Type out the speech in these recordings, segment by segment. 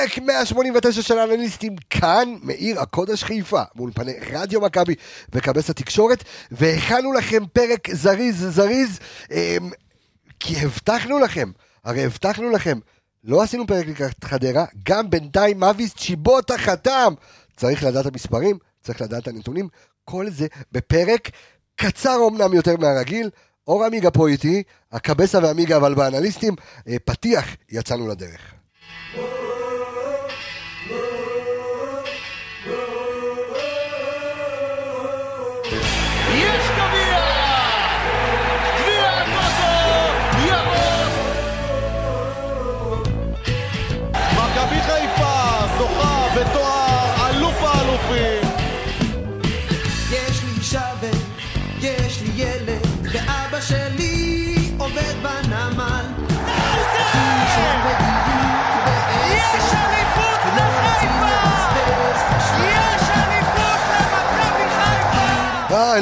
פרק 189 של האנליסטים כאן, מעיר הקודש חיפה, מאולפני רדיו מכבי וכבש התקשורת, והכנו לכם פרק זריז זריז, אמ, כי הבטחנו לכם, הרי הבטחנו לכם, לא עשינו פרק לקראת חדרה, גם בינתיים מאביס צ'יבוטה חתם. צריך לדעת המספרים, צריך לדעת הנתונים, כל זה בפרק קצר אמנם יותר מהרגיל. אור עמיגה פה איתי, הקבסה ועמיגה אבל באנליסטים, אה, פתיח, יצאנו לדרך.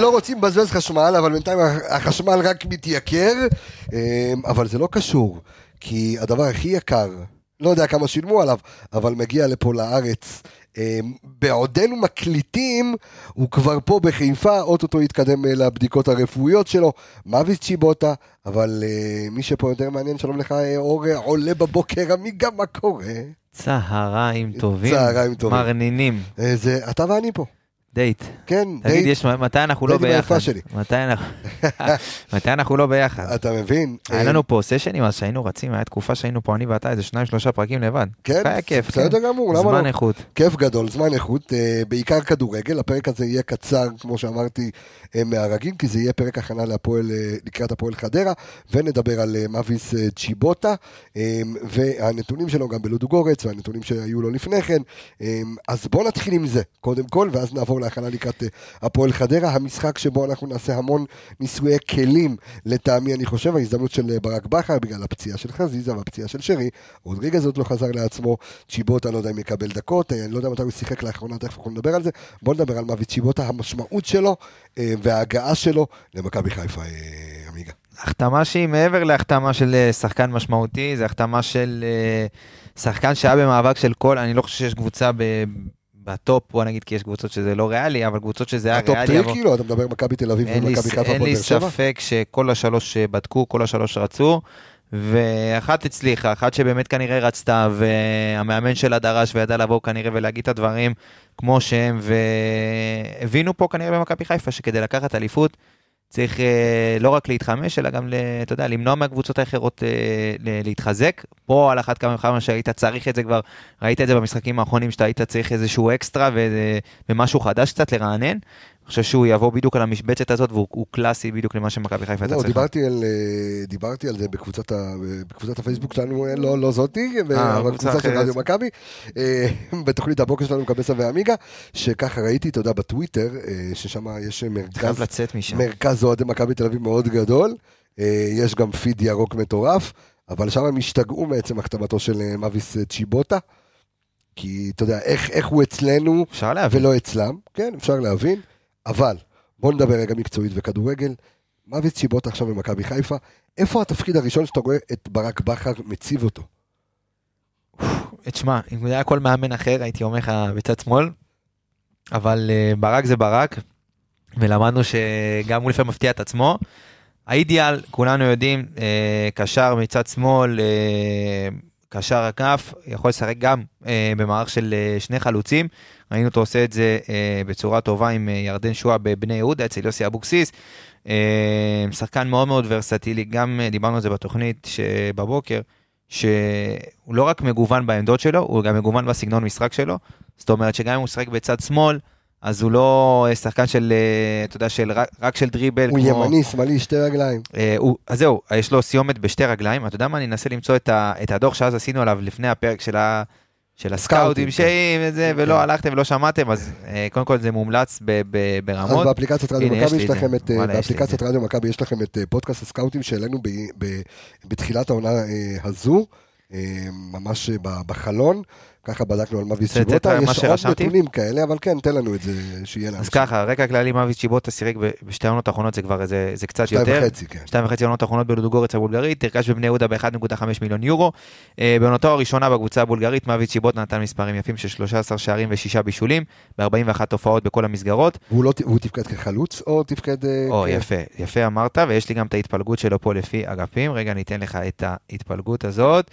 לא רוצים לבזבז חשמל, אבל בינתיים החשמל רק מתייקר, אה, אבל זה לא קשור, כי הדבר הכי יקר, לא יודע כמה שילמו עליו, אבל מגיע לפה לארץ. אה, בעודנו מקליטים, הוא כבר פה בחיפה, אוטוטו יתקדם אה, לבדיקות הרפואיות שלו, מאביס צ'יבוטה, אבל אה, מי שפה יותר מעניין, שלום לך אה, אור, עולה בבוקר, עמיגה, מה קורה? צהריים טובים. צהריים טובים. מרנינים. זה אתה ואני פה, דייט. כן, תגיד, דייט, יש, מתי אנחנו לא ביחד? מתי אנחנו- מתי אנחנו לא ביחד? אתה מבין? היה אה, לנו פה סשנים אז שהיינו רצים, היה תקופה שהיינו פה אני ואתה איזה שניים שלושה פרקים לבד. כן, היה כיף. בסדר כן. גמור, למה זמן לא? איכות. כיף גדול, זמן איכות, אה, בעיקר כדורגל, הפרק הזה יהיה קצר, כמו שאמרתי, אה, מהרגיל, כי זה יהיה פרק הכנה להפועל, אה, לקראת הפועל חדרה, ונדבר על אה, מאביס אה, צ'יבוטה, אה, והנתונים שלו גם בלודו גורץ, והנתונים שהיו לו לפני כן. אה, אז בואו נתחיל עם זה, קודם כל, ואז נעבור להכנה לקראת אה, הפועל חדרה, המשחק שבו אנחנו נעשה המון ניסויי כלים, לטעמי, אני חושב, ההזדמנות של אה, ברק בכר, בגלל הפציעה של חזיזה והפציעה של שרי, עוד לא חזר לעצמו, צ'יבוטה, לא יודע אם יקבל דקות, אה, אני לא יודע מתי הוא שיחק לאחרונה, תכף אנחנו נדבר על זה. בואו נדבר על מאביס צ'יבוטה, המשמעות שלו וההגעה שלו למכבי חיפה, אמיגה. החתמה שהיא מעבר להחתמה של שחקן משמעותי, זה החתמה של שחקן שהיה במאבק של כל, אני לא חושב שיש קבוצה ב- בטופ, בוא נגיד כי יש קבוצות שזה לא ריאלי, אבל קבוצות שזה היה הטופ ריאלי. טריוויאל- כאילו, אתה מדבר מכבי תל אביב ומכבי חיפה אין לי? ספק שכל השלוש בדקו, כל השלוש רצו, ואחת הצליחה, אחת שבאמת כנראה רצתה, והמאמן שלה דרש וידע לבוא כנראה ולהגיד את הדברים כמו שהם, והבינו פה כנראה במכבי חיפה שכדי לקחת אליפות צריך אה, לא רק להתחמש, אלא גם, אתה יודע, למנוע מהקבוצות האחרות ל- להתחזק. פה על אחת כמה וכמה שהיית צריך את זה כבר, ראית את זה במשחקים האחרונים, שאתה היית צריך איזשהו אקסטרה ומשהו חדש קצת לרענן. חושב שהוא יבוא בדיוק על המשבצת הזאת, והוא הוא קלאסי בדיוק למה שמכבי חיפה הייתה לא, צריכה. דיברתי על, אה, דיברתי על זה בקבוצת, הפייסבוק שלנו, אה, לא, לא זותי, אה, אבל קבוצה של. רדיו מכבי, בתוכנית הבוקר שלנו קבסה ועמיגה, שככה ראיתי, אתה יודע, בטוויטר, ששם יש מרכז, אוהדי מכבי תל אביב מאוד גדול, יש גם פיד ירוק מטורף, אבל שם הם השתגעו מעצם החתמתו של מאביס צ'יבוטה, כי אתה יודע, איך, איך הוא אצלנו. ולא אצלם, כן, אפשר להבין, אבל בוא נדבר רגע מקצועית וכדורגל. מאביס צ'יבוטה עכשיו במכבי חיפה, איפה התפקיד הראשון שאתה רואה את ברק בכר מציב אותו? תשמע, אם זה היה כל מאמן אחר, הייתי אומר לך בצד שמאל, אבל אה, ברק זה ברק, ולמדנו שגם הוא לפעמים מפתיע את עצמו. האידיאל, כולנו יודעים, אה, קשר מצד שמאל, אה, קשר הכף, יכול לשחק גם אה, במערך של אה, שני חלוצים. ראינו אותו עושה את זה אה, בצורה טובה עם אה, ירדן שואה בבני יהודה, אצל יוסי אבוקסיס. אה, שחקן מאוד מאוד ורסטילי, גם אה, דיברנו על זה בתוכנית שבבוקר, שהוא לא רק מגוון בעמדות שלו, הוא גם מגוון בסגנון משחק שלו. זאת אומרת שגם אם הוא משחק בצד שמאל, אז הוא לא אה, שחקן של, אה, אתה יודע, של, רק, של דריבל. הוא כמו- ימני, שמאלי, שתי רגליים. אה, הוא, אז זהו, יש לו סיומת בשתי רגליים. אתה יודע מה, אני אנסה למצוא את, ה, את הדוח שאז עשינו עליו לפני הפרק של, ה, של הסקאוטים, סקאוטים, שאם וזה, ולא כן. הלכתם ולא שמעתם, אז אה, קודם כל זה מומלץ ב, ב, אז ברמות. באפליקציית רדיו יש מכבי יש. לכם את, יש. רדיו מכבי יש לכם את פודקאסט הסקאוטים שהעלינו בתחילת העונה אה, הזו, ממש בחלון, ככה בדקנו על מאביס זה- זה צ'יבוטה, יש עוד שרשמתי? נתונים כאלה, אבל כן, תן לנו את זה, שיהיה לנו. אז ככה, רקע כללי, מאביס צ'יבוטה שיחק בשתי העונות האחרונות, זה כבר איזה- זה קצת שתיים יותר. וחצי, כן. שתיים וחצי עונות האחרונות בלודוגורץ הבולגרית, תרכש בבני יהודה ב-1.5 מיליון יורו. אה, בעונתו הראשונה בקבוצה הבולגרית, מאביס צ'יבוטה נתן מספרים יפים של 13 שערים ו-6 בישולים, ב-41 הופעות בכל המסגרות. והוא לא- תפקד כחלוץ, או תפקד... אה, או, כ- יפה, יפה אמרת, ויש לי גם את ההתפלגות שלו פה לפי אגפים. רגע, אני אתן לך את ההתפלגות הזאת.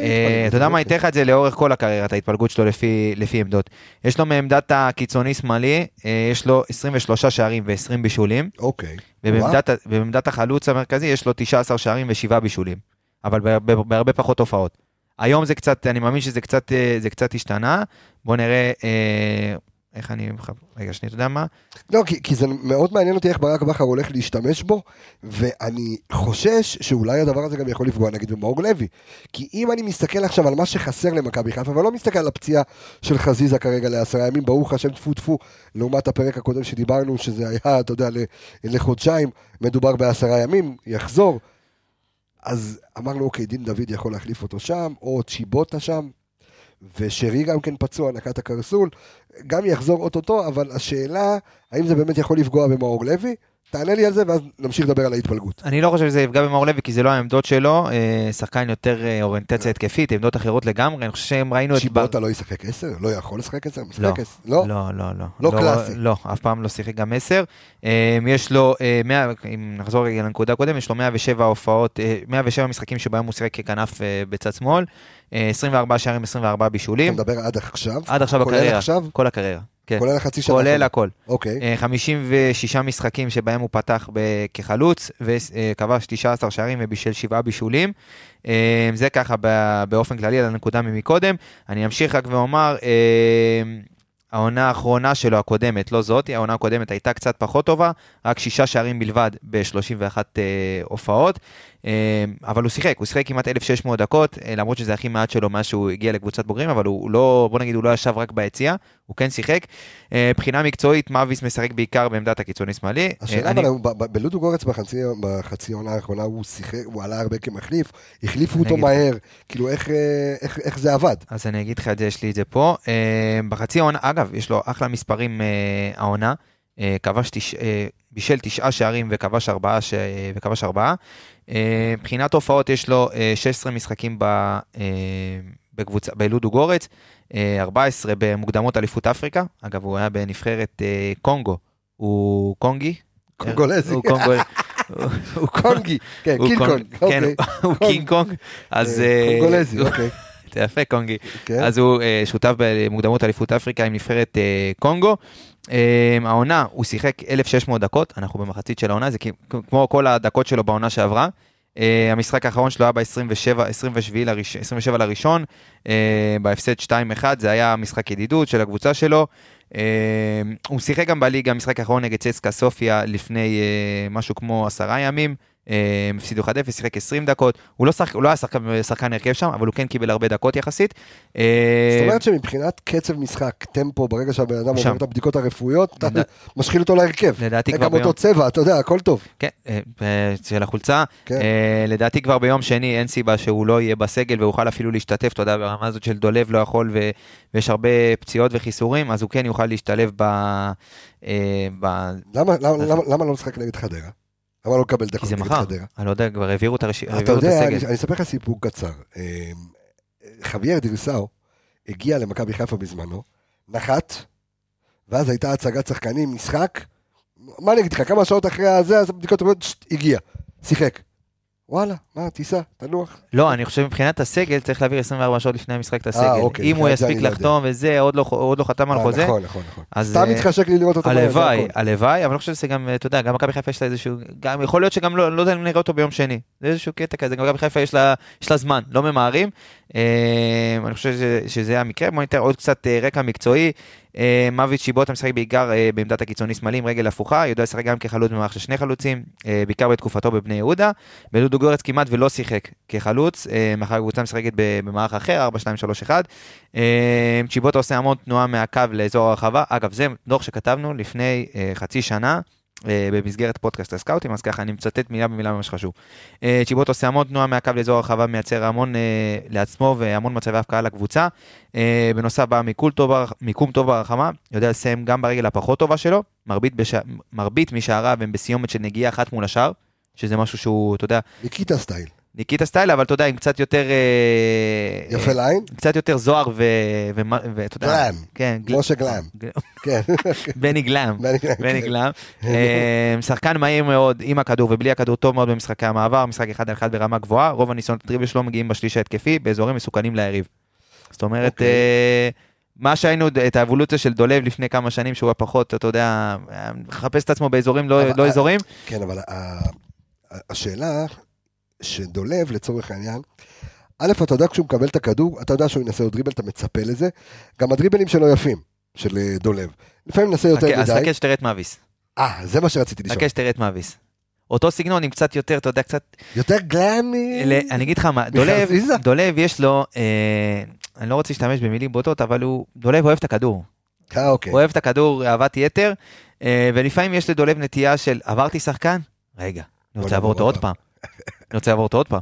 אה, אתה יודע מה. אני אתן לך את זה לאורך כל הקריירה, את ההתפלגות שלו לפי, לפי עמדות. יש לו מעמדת הקיצוני שמאלי, אה, יש לו 23 שערים ו-20 בישולים, אוקיי. ובעמדת, החלוץ המרכזי יש לו 19 שערים ו-7 בישולים, אבל בהרבה, בהרבה פחות הופעות. היום זה קצת, אני מאמין שזה קצת, אה, זה קצת השתנה. בוא נראה, אה, איך אני... רגע, שנייה, אתה יודע מה? לא, כי, כי זה מאוד מעניין אותי איך ברק בכר הולך להשתמש בו, ואני חושש שאולי הדבר הזה גם יכול לפגוע נגיד במאור לוי. כי אם אני מסתכל עכשיו על מה שחסר למכבי חיפה, ולא מסתכל על הפציעה של חזיזה כרגע לעשרה ימים, ברוך השם טפו טפו, לעומת הפרק הקודם שדיברנו, שזה היה, אתה יודע, לחודשיים, מדובר בעשרה ימים, יחזור. אז אמרנו, אוקיי, דין דוד יכול להחליף אותו שם, או צ'יבוטה שם, ושרי גם כן פצוע, נקע את הקרסול, גם יחזור אוטוטו, אבל השאלה, האם זה באמת יכול לפגוע במאור לוי? תענה לי על זה, ואז נמשיך לדבר על ההתפלגות. אני לא חושב שזה יפגע במאור לוי, כי זה לא העמדות שלו, אה, שחקן יותר אה, אוריינטציה התקפית, עמדות אחרות לגמרי, אני חושב שהם ראינו את... צ'יבוטה לא ישחק עשר? לא יכול לשחק עשר? משחק לא, עשר? לא? לא, לא, לא. לא קלאסי. לא, אף פעם לא שיחק גם 10. יש לו, אה, 100, אם נחזור רגע לנקודה הקודם, יש לו 107 הופעות, אה, 107 משחקים שבהם הוא שיחק ככנף אה, בצד שמאל, אה, 24 שערים, 24 אתה בישולים. מדבר עד עכשיו? עד עכשיו כולל בקריירה. עכשיו? כל הקריירה. כן. כולל החצי שנה? כולל? הכל. אוקיי. אה, 56 משחקים שבהם הוא פתח כחלוץ, וכבש 19 שערים ובישל 7 בישולים. אה, זה ככה באופן כללי על הנקודה ממקודם. אני אמשיך רק ואומר, אה, העונה האחרונה שלו, הקודמת, לא זאת, העונה הקודמת הייתה קצת פחות טובה, רק שישה שערים בלבד ב-31 אה, הופעות, אה, אבל הוא שיחק, הוא שיחק כמעט 1,600 דקות, אה, למרות שזה הכי מעט שלו מאז שהוא הגיע לקבוצת בוגרים, אבל הוא לא, בוא נגיד, הוא לא ישב רק ביציע, הוא כן שיחק. אה, מבחינה מקצועית, מאביס משחק בעיקר בעמדת הקיצוני שמאלי. אה, השאלה אני- אבל, בלודו גורץ בחצי, בחצי עונה האחרונה הוא שיחק, הוא עלה הרבה כמחליף, החליפו אותו אגיד- מהר, כאילו איך, אה, איך, איך זה עבד? אז אני אגיד לך את זה, יש לי את זה פה. אה, בחצי העונה, אגב, יש לו אחלה מספרים אה, העונה. אה, כבש תש... אה, בישל תשעה שערים וכבש ארבעה, ש... אה, וכבש ארבעה. אה, מבחינת הופעות יש לו אה, 16 משחקים ב... אה, בקבוצה, בלודו גורץ, אה, 14 במוקדמות אליפות אפריקה. אגב, הוא היה בנבחרת אה, קונגו. הוא קונגי? קונגולזי. הוא קונגו... הוא- קונגי, כן, קינג קונג- קונג, כן, אוקיי. הוא. קינג קונג. אז... אה, אה, קונגולזי, אוקיי. יפה, קונגי. כן. אז הוא אה, שותף במוקדמות אליפות אפריקה עם נבחרת אה, קונגו. אה, העונה, הוא שיחק 1,600 דקות, אנחנו במחצית של העונה, זה כמו כל הדקות שלו בעונה שעברה. אה, המשחק האחרון שלו היה ב-27 27 לראש- 27 לראשון, אה, בהפסד 2-1, זה היה משחק ידידות של הקבוצה שלו. אה, הוא שיחק גם בליגה, המשחק האחרון נגד צסקה סופיה לפני אה, משהו כמו עשרה ימים. אה, הפסידו 1-0, שיחק 20 דקות, הוא לא, שחק, הוא לא היה שחקן, שחקן הרכב שם, אבל הוא כן קיבל הרבה דקות יחסית. זאת אומרת שמבחינת קצב משחק, טמפו, ברגע שהבן אדם. עובר את הבדיקות הרפואיות, אתה משחיל אותו להרכב. לדעתי כבר גם אותו ביום... צבע, אתה יודע, הכל טוב. כן, של החולצה. כן. לדעתי כבר ביום שני אין סיבה שהוא לא יהיה בסגל ויוכל אפילו להשתתף, אתה יודע, ברמה הזאת של דולב לא יכול ויש הרבה פציעות וחיסורים, אז הוא כן יוכל להשתלב ב... אה, ב... למה- למה למה- למה לא משחק נגד חדרה? למה לא לקבל כי דקות זה נגד מחר. חדרה? אני לא יודע, כבר העבירו את הרש- אתה יודע, הסגל. אני אספר לך סיפור קצר. אה, חוויאר דירסאו הגיע למכבי חיפה בזמנו, נחת, ואז הייתה הצגת שחקנים, משחק, מה אני אגיד לך, כמה שעות אחרי הזה, אז בדיקות רפואיות, שט, הגיע, שיחק. וואלה, מה, תיסע, תנוח. לא, אני חושב מבחינת הסגל צריך להעביר 24 שעות לפני המשחק את הסגל. אוקיי, אם הוא יספיק לא. לחתום וזה, עוד לא- עוד לא חתם על אה, חוזה. נכון, נכון, נכון. סתם אה, מתחשק לי לראות אותו. הלוואי. הלוואי, אבל אני חושב שזה גם, אתה יודע, גם מכבי חיפה יש לה איזשהו, גם יכול להיות שגם לא, לא יודע אם נראה אותו ביום שני. זה איזשהו קטע כזה, גם מכבי חיפה יש לה, יש לה זמן, לא ממהרים. אה, אני חושב שזה, שזה המקרה, בוא ניתן עוד קצת אה, רקע מקצועי. אה, מוביץ' שיבוטה משחק בעיקר אה, בעמדת הקיצוני שמאלי עם רגל הפוכה, יודע לשחק גם כחלוץ במערכת של שני חלוצים, אה, בעיקר בתקופתו בבני יהודה. בלודו גורץ כמעט ולא שיחק כחלוץ, מאחר הקבוצה משחקת במערך אחר, 4-2-3-1. אה, צ'יבוטה עושה המון תנועה מהקו לאזור הרחבה. אגב, זה דוח שכתבנו לפני חצי שנה. אה, במסגרת פודקאסט הסקאוטים, אז ככה אני מצטט מילה במילה ממש חשוב. אה, צ'יבוט עושה המון תנועה מהקו לאזור הרחבה, מייצר המון אה, לעצמו והמון מצבי הפקעה לקבוצה. בנוסף בא מיקום טוב ברחמה, יודע לסיים גם ברגל הפחות טובה שלו, מרבית, בש... מרבית משעריו הם בסיומת של נגיעה אחת מול השער, שזה משהו שהוא, אתה יודע, ניקיטה style. ניקיטה style, אבל אתה יודע, עם קצת יותר... אה, יפה לעין? קצת יותר זוהר ואתה יודע... גלאם. כן, משה גלאם. גל- כן. בני גלאם. בני גלאם, כן. אה, שחקן מהיר מאוד עם הכדור ובלי הכדור טוב מאוד במשחקי המעבר, משחק אחד על אחד ברמה גבוהה, רוב הניסיונות הדריבל שלו מגיעים בשליש ההתקפי, באזורים מסוכנים ליריב. זאת אומרת, אוקיי. אה, מה שהיינו, את האבולוציה של דולב לפני כמה שנים, שהוא היה פחות, אתה יודע, מחפש את עצמו באזורים לא אבל- לא אזורים, כן, אבל השאלה שדולב, לצורך העניין, א', אתה יודע כשהוא מקבל את הכדור, אתה יודע שהוא ינסה עוד דריבל, אתה מצפה לזה. גם הדריבלים שלו יפים, של אה, דולב. לפעמים ננסה יותר אז מדי. חכה שתראה את מאביס. אה, זה מה שרציתי לשאול. חכה שתראה את מאביס. אותו סגנון עם קצת יותר, אתה יודע, קצת יותר גלאמי. אני אגיד לך מה, דולב? דולב יש לו, אה, אני לא רוצה להשתמש במילים בוטות, אבל הוא, דולב אוהב את הכדור. אה, אוקיי. אוהב את הכדור, אהבת יתר, אה, ולפעמים יש לדולב נטייה של, עברתי שחקן? רגע, אני רוצה לעבור אותו עוד פעם. אני רוצה לעבור אותו עוד פעם.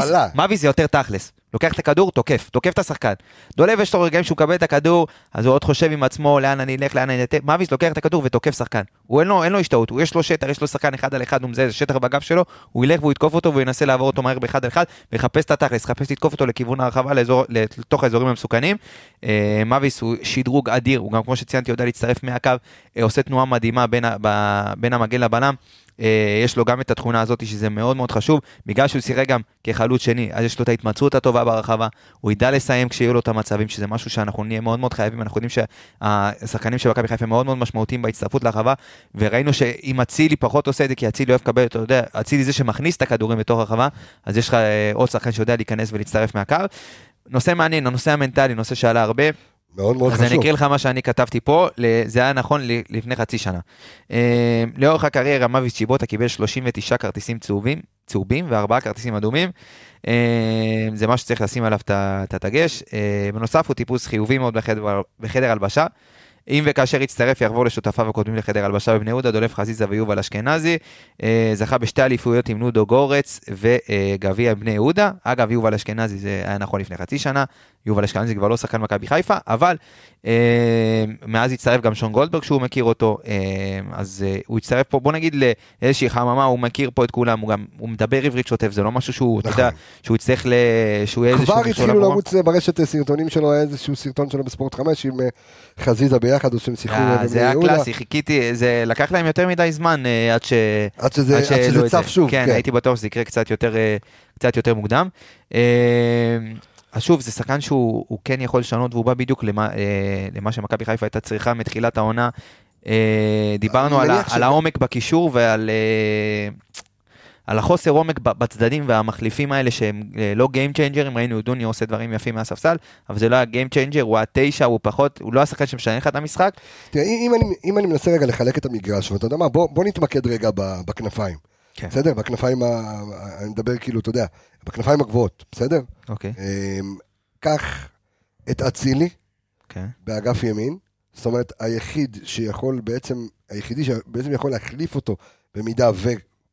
השפלה. מאביס זה יותר תכלס. לוקח את הכדור, תוקף, תוקף את השחקן. דולב יש לו רגעים שהוא מקבל את הכדור, אז הוא עוד חושב עם עצמו לאן אני אלך, לאן אני אתן. מאביס לוקח את הכדור ותוקף שחקן. הוא אין לו, אין לו השתאות, הוא יש לו שטח, יש לו שחקן אחד על אחד, הוא מזהה שטח בגב שלו, הוא ילך והוא יתקוף אותו והוא ינסה לעבור אותו מהר באחד על אחד, ויחפש את התכלס, יחפש לתקוף אותו לכיוון הרחבה, לאזור, לתוך האזורים המסוכנים. אה, מאביס הוא שדרוג אדיר, הוא גם כמו שציינתי יודע להצטרף מהקו, אה, עושה תנועה מדהימה בין, ה- ב- בין המגן לבלם. אה, יש לו גם את התכונה הזאת שזה מאוד מאוד חשוב, בגלל שהוא שיחק גם כחלוץ שני, אז יש לו את ההתמצאות הטובה ברחבה, הוא ידע לסיים כשיהיו לו את המצבים, שזה משהו שאנחנו נהיה מאוד מאוד חייבים, אנחנו יודעים שהשחקנים של מכבי חיפה מאוד מאוד משמעותיים בהצטרפות לרחבה, וראינו שאם אצילי פחות עושה את זה, כי אצילי אוהב לקבל, אתה יודע, אצילי זה שמכניס את הכדורים לתוך הרחבה, אז יש לך אה, עוד שחקן שיודע להיכנס ולהצטרף מהקו. נושא מעניין, הנושא המנטלי, נושא שעלה הרבה, מאוד מאוד אז אני חשוב. אקריא לך מה שאני כתבתי פה, זה היה נכון לפני חצי שנה. אה, לאורך הקריירה מאביס צ'יבוטה קיבל 39 כרטיסים צהובים, צהובים וארבעה כרטיסים אדומים. אה, זה מה שצריך לשים עליו את הדגש. אה, בנוסף הוא טיפוס חיובי מאוד בחדר, בחדר הלבשה. אם וכאשר יצטרף יעבור לשותפיו הקודמים לחדר הלבשה בבני יהודה, דולף חזיזה ויובל אשכנזי. אה, זכה בשתי אליפויות עם נודו גורץ וגביע בני יהודה. אגב, יובל אשכנזי זה היה נכון לפני חצי שנה, יובל אשכנזי כבר לא שחקן מכבי חיפה, אבל אה, מאז הצטרף גם שון גולדברג שהוא מכיר אותו, אה, אז הוא הצטרף פה, בוא נגיד לאיזושהי חממה, הוא מכיר פה את כולם, הוא גם, הוא מדבר עברית שוטף, זה לא משהו שהוא, אתה יודע, נכון. שהוא יצטרך ל... שהוא יהיה איזשהו כבר התחילו. לרוץ ברשת סרטונים שלו, היה איזשהו סרטון שלו בספורט 5 עם חזיזה ביחד, עושים שיחקו אה, זה היה. קלאסי, חיכיתי, זה לקח להם יותר מדי זמן אה, עד ש... עד שזה עד שזה. צף שוב, כן, כן. הייתי בטוח שזה יקרה קצת יותר, אה, קצת יותר מוקדם. אז שוב, זה שחקן שהוא הוא כן יכול לשנות, והוא בא בדיוק למה, למה שמכבי חיפה הייתה צריכה מתחילת העונה. דיברנו על, ש- על העומק בקישור ועל על החוסר עומק בצדדים והמחליפים האלה שהם אה, לא Game Changer, ראינו את דוני עושה דברים יפים מהספסל, אבל זה לא היה Game Changer, הוא התשע, הוא פחות, הוא לא השחקן שמשנה לך את המשחק. תראה, אם אני, אם אני מנסה רגע לחלק את המגרש, ואתה יודע מה, בוא, בוא נתמקד רגע בכנפיים. כן. בסדר? בכנפיים, ה... אני מדבר כאילו, אתה יודע, בכנפיים הגבוהות, בסדר? אוקיי. אמ, קח את אצילי כן. באגף ימין, זאת אומרת, היחיד שיכול בעצם, היחידי שבעצם יכול להחליף אותו במידה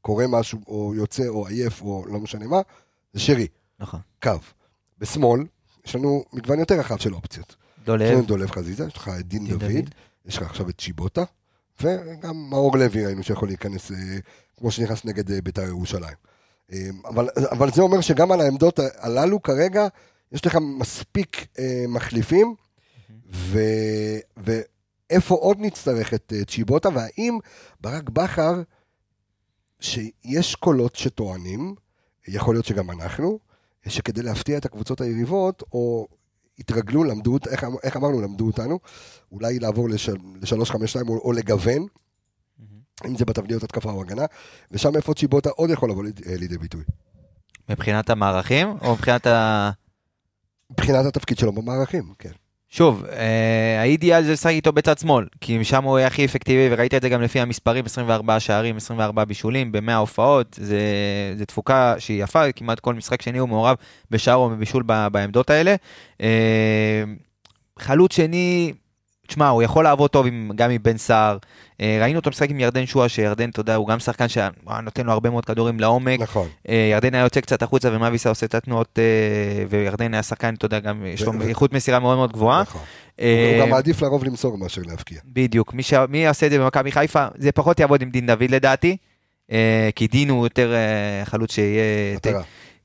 וקורה משהו, או יוצא, או עייף, או לא משנה מה, זה שרי, נכון. קו. בשמאל, יש לנו מגוון יותר רחב של אופציות. יש לנו דולב, דולב חזיזה, יש לך את דין דוד, דוד. יש לך עכשיו את צ'יבוטה, וגם מאור לוי ראינו שיכול להיכנס, אה, כמו שנכנס נגד אה, בית"ר ירושלים. אה, אבל, אבל זה אומר שגם על העמדות הללו כרגע, יש לך מספיק מחליפים, ו, ואיפה עוד נצטרך את צ'יבוטה, והאם ברק בכר, שיש קולות שטוענים, יכול להיות שגם אנחנו, שכדי להפתיע את הקבוצות היריבות, או התרגלו, למדו, איך, אמ- איך אמרנו, למדו אותנו, אולי לעבור לש- ל-352 או, או לגוון, אם זה בתבניות התקפה או הגנה, ושם איפה צ'יבוטה עוד יכול לבוא ליד- אה, לידי ביטוי. מבחינת המערכים, או מבחינת ה... מבחינת התפקיד שלו במערכים, כן. שוב, אה, האידיאל זה לשחק איתו בצד שמאל, כי שם הוא יהיה הכי אפקטיבי, וראית את זה גם לפי המספרים, 24 שערים, 24 בישולים, ב-100 הופעות, זה, זה תפוקה שהיא יפה, כמעט כל משחק שני הוא מעורב בשער או בבישול ב- בעמדות האלה. אה, חלוץ שני, תשמע, הוא יכול לעבוד טוב עם, גם עם בן סער. אה, ראינו אותו משחק עם ירדן שואה, שירדן, אתה יודע, הוא גם שחקן שנותן לו הרבה מאוד כדורים לעומק. נכון. אה, ירדן היה יוצא קצת החוצה ומאביס היה עושה את התנועות, אה, וירדן היה שחקן, אתה יודע, גם יש לו איכות מסירה מאוד מאוד גבוהה. נכון. הוא גם מעדיף לרוב למסור מאשר להבקיע. בדיוק, מי, ש... מי יעשה את זה במכבי חיפה, זה פחות יעבוד עם דין דוד לדעתי, כי דין הוא יותר חלוץ שיהיה... מטרה.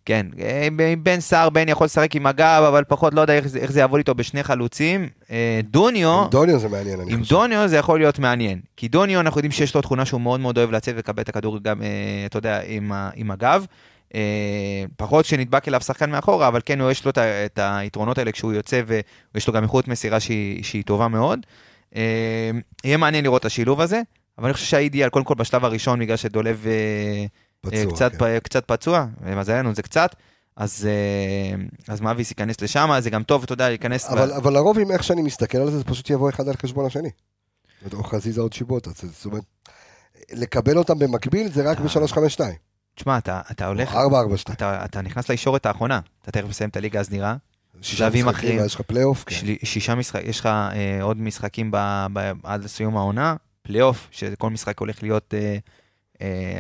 כן, אה, עם בן סער, בן יכול לשחק עם הגב, אבל פחות לא יודע איך, זה- איך זה יעבוד איתו בשני חלוצים. אה, דוניו, עם דוניו זה מעניין, אני עם חושב. דוניו זה יכול להיות מעניין. כי דוניו, אנחנו יודעים שיש לו תכונה שהוא מאוד מאוד אוהב לצאת ולקבל את הכדור גם, אה, אתה יודע, עם, עם הגב. אה, פחות שנדבק אליו שחקן מאחורה, אבל כן, יש לו את, את היתרונות האלה כשהוא יוצא, ויש לו גם איכות מסירה שהיא, שהיא טובה מאוד. אה, יהיה מעניין לראות את השילוב הזה, אבל אני חושב שהאידיאל, קודם כל בשלב הראשון, בגלל שדולב אה, פצוע, אה, קצת, כן. פ- קצת פצוע, למזלנו זה קצת, אז, אה, אז מאביס ייכנס לשם, זה גם טוב, אתה יודע, להיכנס... אבל, אבל לרוב, אם איך שאני מסתכל על זה, זה פשוט יבוא אחד על חשבון השני. או חזיזה צ'יבוטה. זה- זאת אומרת, לקבל אותם במקביל זה רק אה. ב-352. תשמע, אתה, אתה הולך, או 442. אתה, אתה נכנס לישורת האחרונה, אתה תכף מסיים את הליגה הסדירה, שישה משחקים. ויש לך פלייאוף. כן. של, שישה משחקים, יש לך אה, עוד משחקים ב, ב, עד סיום העונה, פלייאוף, שכל משחק הולך להיות אה,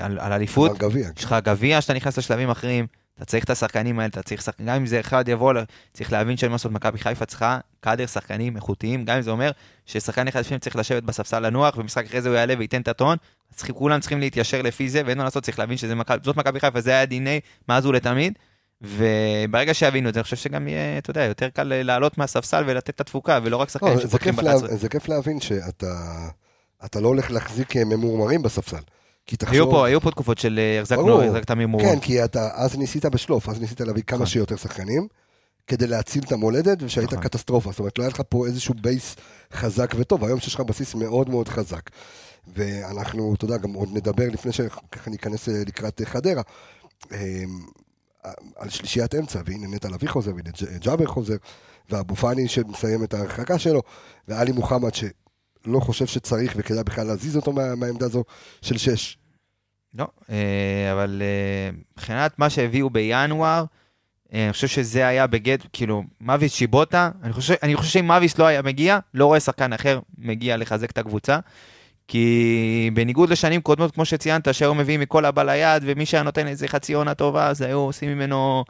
על, על אליפות. יש לך גביע שאתה נכנס לשלבים אחרים, אתה צריך את השחקנים האלה, אתה צריך שחקנים, גם אם זה אחד יבוא, צריך להבין שאין מה לעשות, מכבי חיפה צריכה קאדר שחקנים איכותיים, גם אם זה אומר ששחקן אחד לפעמים צריך לשבת בספסל לנוח, ומשחק אחרי זה הוא יעלה וייתן את הטון, צריכים, כולם צריכים להתיישר לפי זה, ואין מה לעשות, צריך להבין שזאת מכבי חיפה, זה היה דיני מאז ולתמיד, וברגע שיבינו את זה, אני חושב שגם יהיה, אתה יודע, יותר קל לעלות מהספסל ולתת את התפוקה, ולא רק לא, שחקנים שפותחים כיף ב-11. לה, זה כיף להבין שאתה אתה לא הולך להחזיק אה, ממורמרים בספסל. כי תחשוב... היו פה, היו פה תקופות של אה, החזקנו. החזקת ממור. כן, כי אתה אז ניסית בשלוף, אז ניסית להביא כמה נכון. שיותר שחקנים, כדי להציל את המולדת, ושהיית נכון. קטסטרופה. זאת אומרת, לא היה לך פה איזשהו בייס חזק וטוב, היום שיש לך בסיס מאוד מאוד חזק. ואנחנו, אתה יודע, גם עוד נדבר לפני שככה ניכנס אה, לקראת אה, חדרה, אה, על שלישיית אמצע, והנה נטע לביא חוזר, והנה ג'אבר חוזר, ואבו פאני שמסיים את ההרחקה שלו, ואלי מוחמד שלא חושב שצריך וכדאי בכלל להזיז אותו מה, מהעמדה הזו של שש. לא, אה, אבל אה, מבחינת מה שהביאו בינואר, אה, אני חושב שזה היה בגט, כאילו, מאביס שיבוטה, אני חושב, שאם מאביס לא היה מגיע, לא רואה שחקן אחר מגיע לחזק את הקבוצה. כי בניגוד לשנים קודמות, כמו שציינת, שהיו מביאים מכל הבא ליד, ומי שהיה נותן איזה חצי עונה טובה, אז היו עושים ממנו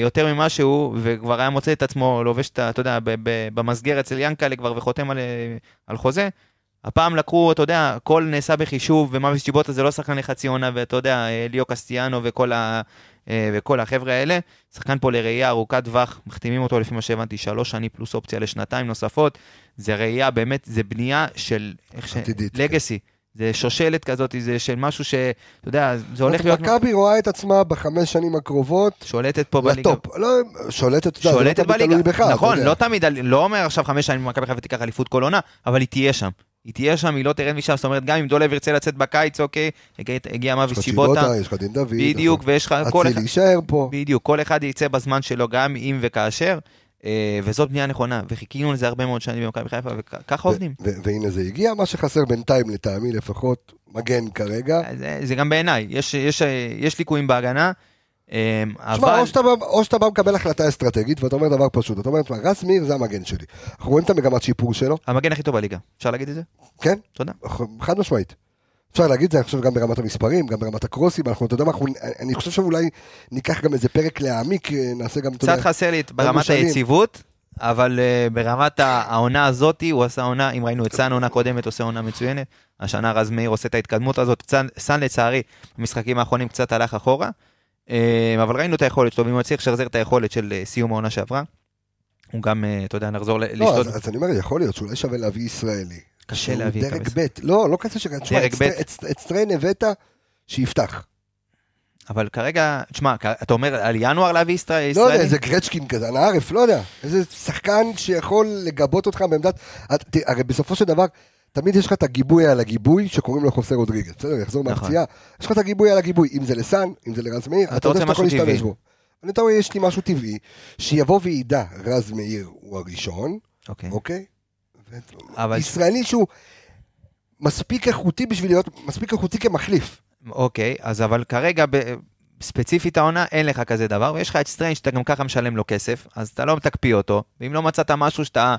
יותר ממה שהוא, וכבר היה מוצא את עצמו לובש את ה... אתה יודע, ב- ב- במסגרת אצל ינקלה כבר וחותם על, אה, על חוזה. הפעם לקחו, אתה יודע, הכל נעשה בחישוב, ומאביס צ'יבוטה זה לא שחקן לחצי עונה, ואתה יודע, אה, ליאו קסטיאנו וכל, ה, אה, וכל החבר'ה האלה. שחקן פה לראייה ארוכת טווח, מחתימים אותו לפי מה שהבנתי, שלוש שנים פלוס אופציה לשנתיים נוספות. זה ראייה, באמת, זה בנייה של... איך ש... עתידית, כן. זה שושלת כזאת, זה של משהו ש... אתה יודע, זה הולך להיות... מכבי רואה את עצמה בחמש שנים הקרובות שולטת פה בליגה. לטופ. לא, שולטת, אתה יודע, זה לא שולטת בליגה, בך. נכון. לא תמיד, לא אומר עכשיו חמש שנים מכבי חיפה תיקח אליפות כל עונה, אבל היא תהיה שם. היא תהיה שם, היא לא תרד משם, זאת אומרת, גם אם דולב ירצה לצאת בקיץ, אוקיי, הגיע- מאביס צ'יבוטה, יש לך דין דוד. בדיוק, ויש לך אצילי יישאר פה. בדיוק, כל אחד יצא בזמן שלו, גם אם וכאשר, אה, וזאת בנייה נכונה, וחיכינו לזה הרבה מאוד שנים במכבי חיפה, וככה עובדים. והנה זה הגיע, מה שחסר בינתיים לטעמי לפחות, מגן כרגע. זה, זה גם בעיניי, יש, יש, יש ליקויים בהגנה, אה, תשמע, אבל... או שאתה בא- או שאתה בא מקבל החלטה אסטרטגית, ואתה אומר דבר פשוט, אתה אומר, תשמע, רז מאיר זה המגן שלי. אנחנו רואים את המגמת שיפור שלו, המגן הכי טוב בליגה, אפשר להגיד את זה? כן? תודה. חד משמעית. אפשר להגיד את זה, אני חושב, גם ברמת המספרים, גם ברמת הקרוסים, אנחנו, אתה יודע מה, אנחנו, אני חושב שאולי ניקח גם איזה פרק להעמיק, אה, נעשה גם, קצת חסר לי ברמת. היציבות, אבל uh, ברמת העונה הזאתי, הוא עשה עונה, אם ראינו את סאן עונה קודמת, עושה עונה מצוינת. השנה רז מאיר עושה את ההתקדמות הזאת. סאן, סאן לצערי, במשחקים האחרונים קצת הלך אחורה, uh, אבל ראינו את היכולת שלו, ואם הוא יצליח לשחזר את היכולת של uh, סיום העונה שעברה, הוא גם, uh, אתה יודע, נחזור לו, לשתות. אז, אז אני אומר, יכול להיות שאולי שווה להביא ישראלי. קשה להביא את דרג ב', לא, לא כזה ש... תשמע, את סטריינג' הבאת, שיפתח. אבל כרגע, תשמע, אתה אומר על ינואר להביא ישראל- לא יודע, ישראלי? איזה גרצ'קין כזה, אנא ערף, לא יודע. איזה שחקן שיכול לגבות אותך בעמדת... הרי בסופו של דבר, תמיד יש לך את הגיבוי על הגיבוי שקוראים לו חוסה רודריגז. בסדר, יחזור נכון. מהפציעה. יש לך את הגיבוי על הגיבוי, אם זה לסאן, אם זה לרז מאיר, אתה רוצה שאתה יכול להשתמש. בו. אתה רואה, יש לי משהו טבעי, שיבוא וידע, רז מאיר הוא הראשון, אוקיי. אבל- ישראלי שהוא מספיק איכותי בשביל להיות, מספיק איכותי כמחליף. אוקיי, אז אבל כרגע, ב- ספציפית העונה, אין לך כזה דבר, ויש לך את סטריינג' שאתה גם ככה משלם לו כסף, אז אתה לא תקפיא אותו, ואם לא מצאת משהו שאתה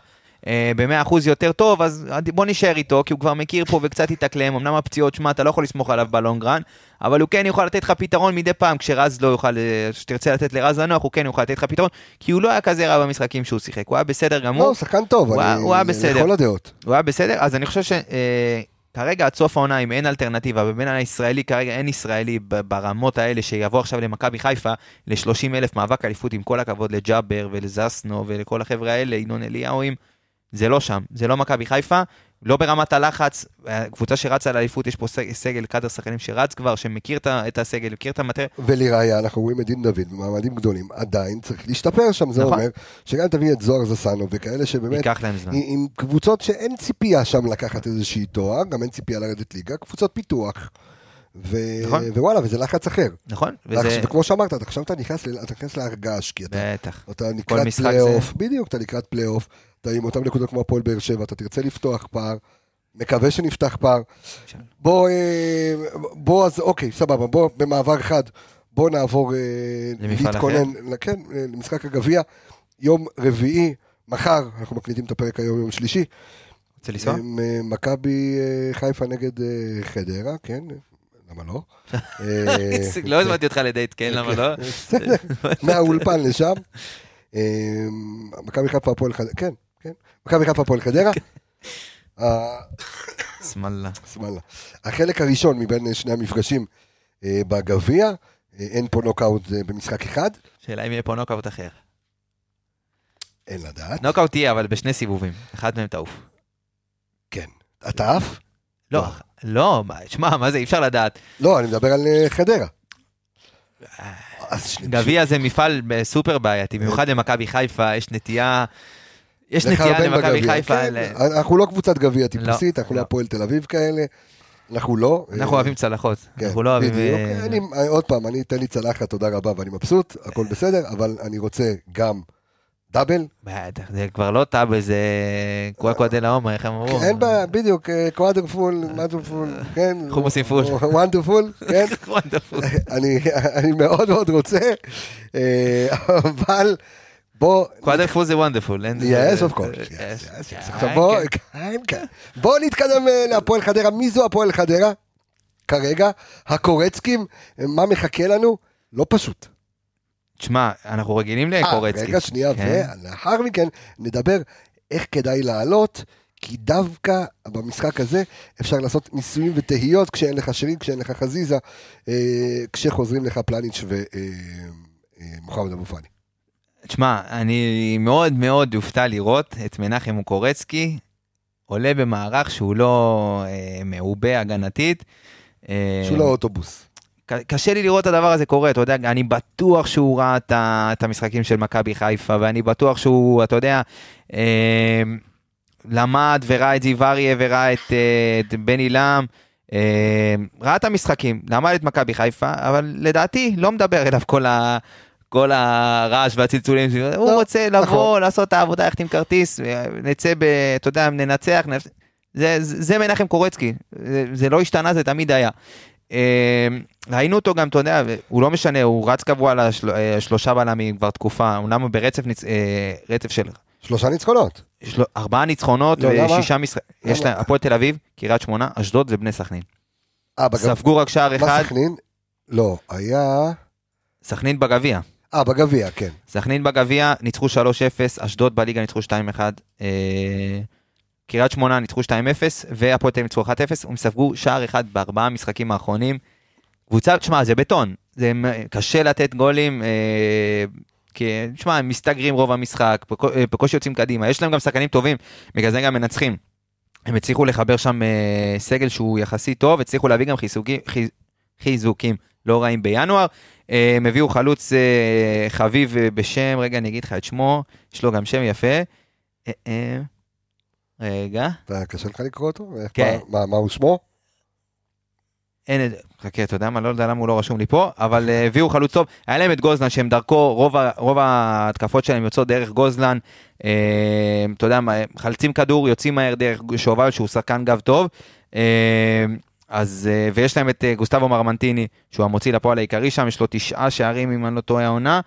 ב-100% יותר טוב, אז בוא נשאר איתו, כי הוא כבר מכיר פה וקצת התאקלם, אמנם הפציעות, שמע, אתה לא יכול לסמוך עליו בלונגרן, אבל הוא כן יוכל לתת לך פתרון מדי פעם, כשרז לא יוכל, אה, כשתרצה לתת לרז לנוח, הוא כן יוכל לתת לך פתרון, כי הוא לא היה כזה רע במשחקים שהוא שיחק, הוא היה בסדר לא, גמור, הוא שחקן טוב, הוא אני- הוא היה בסדר. לכל הדעות. הוא היה בסדר, אז אני חושב שכרגע עד סוף העונה, אם אין אלטרנטיבה, ובין הישראלי, כרגע אין ישראלי ברמות האלה שיבוא עכשיו למכבי חיפה ל-30 אלף מאבק אליפות, עם כל הכבוד לג'אבר ולזסנו ולכל החבר'ה האלה, ינון אליהו, זה לא שם, זה לא מכבי חיפה, לא ברמת הלחץ, קבוצה שרצה לאליפות, יש פה סג- סגל, קאדר שחקנים שרץ כבר, שמכיר את הסגל, מכיר את המטרייה, ולראיה, אנחנו רואים את דין דוד במעמדים גדולים, עדיין צריך להשתפר שם, זה נכון. אומר שגם תביא את זוהר זסנו וכאלה שבאמת, ייקח להם זמן. עם, קבוצות שאין ציפייה שם לקחת איזושהי תואר, גם אין ציפייה לרדת ליגה, קבוצות פיתוח. ו... נכון. ווואלה, וזה לחץ אחר. נכון? וזה... וזה... וכמו שאמרת, עכשיו אתה נכנס, ל... אתה נכנס להר געש, כי אתה, בטח. אתה לקראת פלייאוף, בדיוק, אתה לקראת פלייאוף, אתה עם אותם נקודות כמו הפועל באר שבע, אתה תרצה לפתוח פער, מקווה שנפתח פער. בוא, אה, בוא, אז אוקיי, סבבה, בוא במעבר אחד, בוא נעבור אה, להתכונן, כן, אה, למשחק הגביע, יום רביעי, מחר, אנחנו מקליטים את הפרק היום, יום שלישי, רוצה לנסוע? מכבי חיפה נגד חדרה, כן, למה לא? לא הזמנתי אותך לדייט, כן, למה לא? בסדר, מהאולפן לשם. מכבי חיפה הפועל חדרה, כן, כן, מכבי חיפה הפועל חדרה. אה, שמאללה. שמאללה. החלק הראשון מבין שני המפגשים אה, בגביע, אה, אין פה נוקאוט במשחק אחד, שאלה אם יהיה פה נוקאוט אחר. אין לדעת. נוקאוט תהיה, אבל בשני סיבובים. אחד מהם תעוף. כן. אתה עף? לא, לא, מה- שמע, מה זה, אי אפשר לדעת. לא, אני מדבר על חדרה. גביע זה מפעל סופר בעייתי, במיוחד למכבי חיפה, יש נטייה... יש נטייה למכבי חיפה. כן, ל- אנחנו לא קבוצת גביע טיפוסית, אנחנו לא לא. הפועל תל אביב כאלה. אנחנו לא. אנחנו אה, אוהבים צלחות. כן, אנחנו לא אוהבים... בדיוק. אה, אני, עוד פעם, אני אתן לי צלחת, תודה רבה, ואני מבסוט, הכל בסדר, אבל אני רוצה גם דאבל. בטח, זה כבר לא טאבל, זה קוואקווה דה לעומר, איך הם אמרו? אין בעיה, בדיוק, quadruple, מאדרפול, כן. חומוסים פול. wonderful, כן. wonderful. אני, אני מאוד מאוד רוצה, אה, אבל בוא... quadruple זה wonderful. אין- yes, of course. אה, עכשיו בוא, כן, כן. בוא נתקדם אה, להפועל חדרה. מי זו הפועל חדרה? כרגע, הקורצקים, אה, מה מחכה לנו? לא פשוט. תשמע, אנחנו רגילים אה, לקורצקי. רגע, שנייה, כן. ולאחר מכן נדבר איך כדאי לעלות, כי דווקא במשחק הזה אפשר לעשות ניסויים ותהיות כשאין לך שירים, כשאין לך חזיזה, אה, כשחוזרים לך פלניץ' ומוחמד אבו פאני. תשמע, אני מאוד מאוד אופתע לראות את מנחם מוקורצקי עולה במערך שהוא לא אה, מעובה הגנתית. אה, שהוא לא אוטובוס. קשה לי לראות את הדבר הזה קורה, אתה יודע, אני בטוח שהוא ראה את, את המשחקים של מכבי חיפה, ואני בטוח שהוא, אתה יודע, אה, למד וראה את זיו אריה וראה את, אה, את בני לם, אה, ראה את המשחקים, למד את מכבי חיפה, אבל לדעתי לא מדבר אליו כל ה... כל הרעש והצלצולים. הוא רוצה לבוא, נכון. לעשות את העבודה, ללכת עם כרטיס, נצא ב... אתה יודע, ננצח. זה, מנחם קורצקי, זה, זה לא השתנה, זה תמיד היה. אה, ראינו אותו גם, אתה יודע, הוא לא משנה, הוא רץ קבוע על השל- אה, בלמים כבר תקופה, אומנם הוא ברצף ניצ... אה, רצף של שלושה ניצחונות. של... ארבעה ניצחונות לא? ושישה משחקים, יש? להם, הפועל תל אביב, קריית שמונה, אשדוד ובני סכנין. אה. ספגו רק שער מה אחד, סכנין? לא, היה... סכנין בגביע. אה, בגביע, כן. סכנין בגביע ניצחו 3-0, אשדוד בליגה ניצחו 2-1, אה, קריית שמונה ניצחו 2-0, והפועל תל ניצחו 1-0, הם ספגו שער אחד בארבעה המשחקים האחרונים. קבוצה, תשמע, זה בטון, זה קשה לתת גולים, אה, כי, תשמע, הם מסתגרים רוב המשחק, אה, בקושי יוצאים קדימה, יש להם גם שחקנים טובים, בגלל זה גם מנצחים. הם הצליחו לחבר שם אה, סגל שהוא יחסית טוב, הצליחו להביא גם חיזוקים, חיז, חיזוקים לא רעים בינואר. הם הביאו חלוץ אה, חביב אה, בשם, רגע אני אגיד לך את שמו, יש לו גם שם יפה. אה, רגע, קשה לך לקרוא אותו? כן. מה, הוא שמו? אין את זה, חכה, אתה יודע מה, לא יודע למה הוא לא רשום לי פה, אבל הביאו חלוץ טוב, היה להם את גוזלן שהם דרכו, רוב, רוב ההתקפות שלהם יוצאות דרך גוזלן, אה, אתה יודע מה, חלצים כדור, יוצאים מהר דרך שובל שהוא שחקן גב טוב, אה, אז, אה, ויש להם את אה, גוסטבו מרמנטיני, שהוא המוציא לפועל העיקרי שם, יש לו תשעה שערים אם אני לא טועה העונה,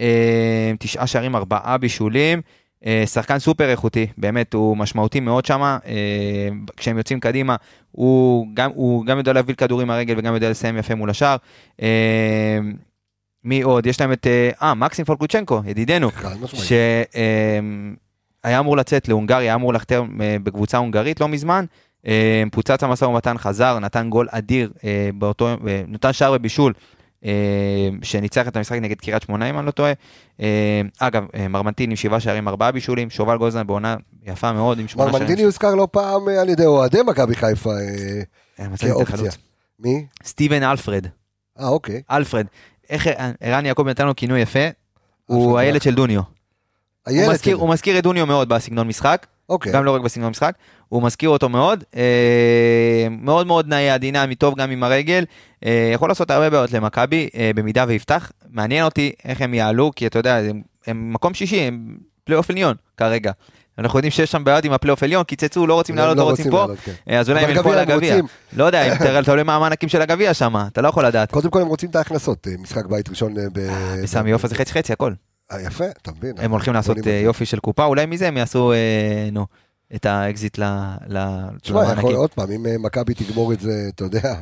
אה, תשעה שערים, ארבעה בישולים, שחקן סופר איכותי, באמת, הוא משמעותי מאוד שם, כשהם יוצאים קדימה, הוא גם, הוא גם יודע להביא כדורים מהרגל וגם יודע לסיים יפה מול השאר. אה, מי עוד? יש להם את, אה, מקסים פולקוצ'נקו, ידידנו, חד משמעית. שהיה אמור לצאת להונגריה, היה אמור אה, בקבוצה הונגרית לא מזמן, פוצץ המשא ומתן, חזר, נתן גול אדיר אה, באותו, אה, נתן שער ובישול. אה, שניצח את המשחק נגד קריית שמונה אם אני לא טועה. אה, אגב, אה, מרמנטין עם שבעה שערים, ארבעה בישולים, שובל גוזלן בעונה יפה מאוד עם שמונה שערים. ארמנטיני הוזכר לא פעם אה, על ידי אוהדי מכבי חיפה אה, אה, כאופציה. מי? סטיבן אלפרד, אה, אוקיי. אלפרד. איך אה, ערן יעקב נתן לו כינוי יפה? הוא הילד של דוניו. הוא מזכיר את דוניו מאוד בסגנון משחק. אוקיי. גם לא רק בסגנון משחק, הוא מזכיר אותו מאוד, אה, מאוד מאוד נייד, דינמי, טוב גם עם הרגל, אה, יכול לעשות הרבה בעיות למכבי, אה, במידה ויפתח. מעניין אותי איך הם יעלו, כי אתה יודע, הם, הם מקום שישי, הם פלייאוף עליון כרגע. אנחנו יודעים שיש שם בעיות עם הפלייאוף עליון, קיצצו, לא רוצים הם לעלות, לא לא רוצים פה, כן. אה, אז אולי הם ילכו על הגביע. לא יודע, אם תראה, תלוי מה המענקים של הגביע שם, אתה לא יכול לדעת. קודם כל הם רוצים את ההכנסות, אה, משחק בית ראשון אה, ב... בסמי עופר זה חצי חצי הכל. אה, יפה, אתה מבין. הם הולכים לעשות אה. יופי של קופה, אולי מזה הם יעשו, אה, נו, את האקזיט ל- ל- תשמע, יכול למענקים. עוד פעם, אם אה, מכבי תגמור את זה, אתה יודע,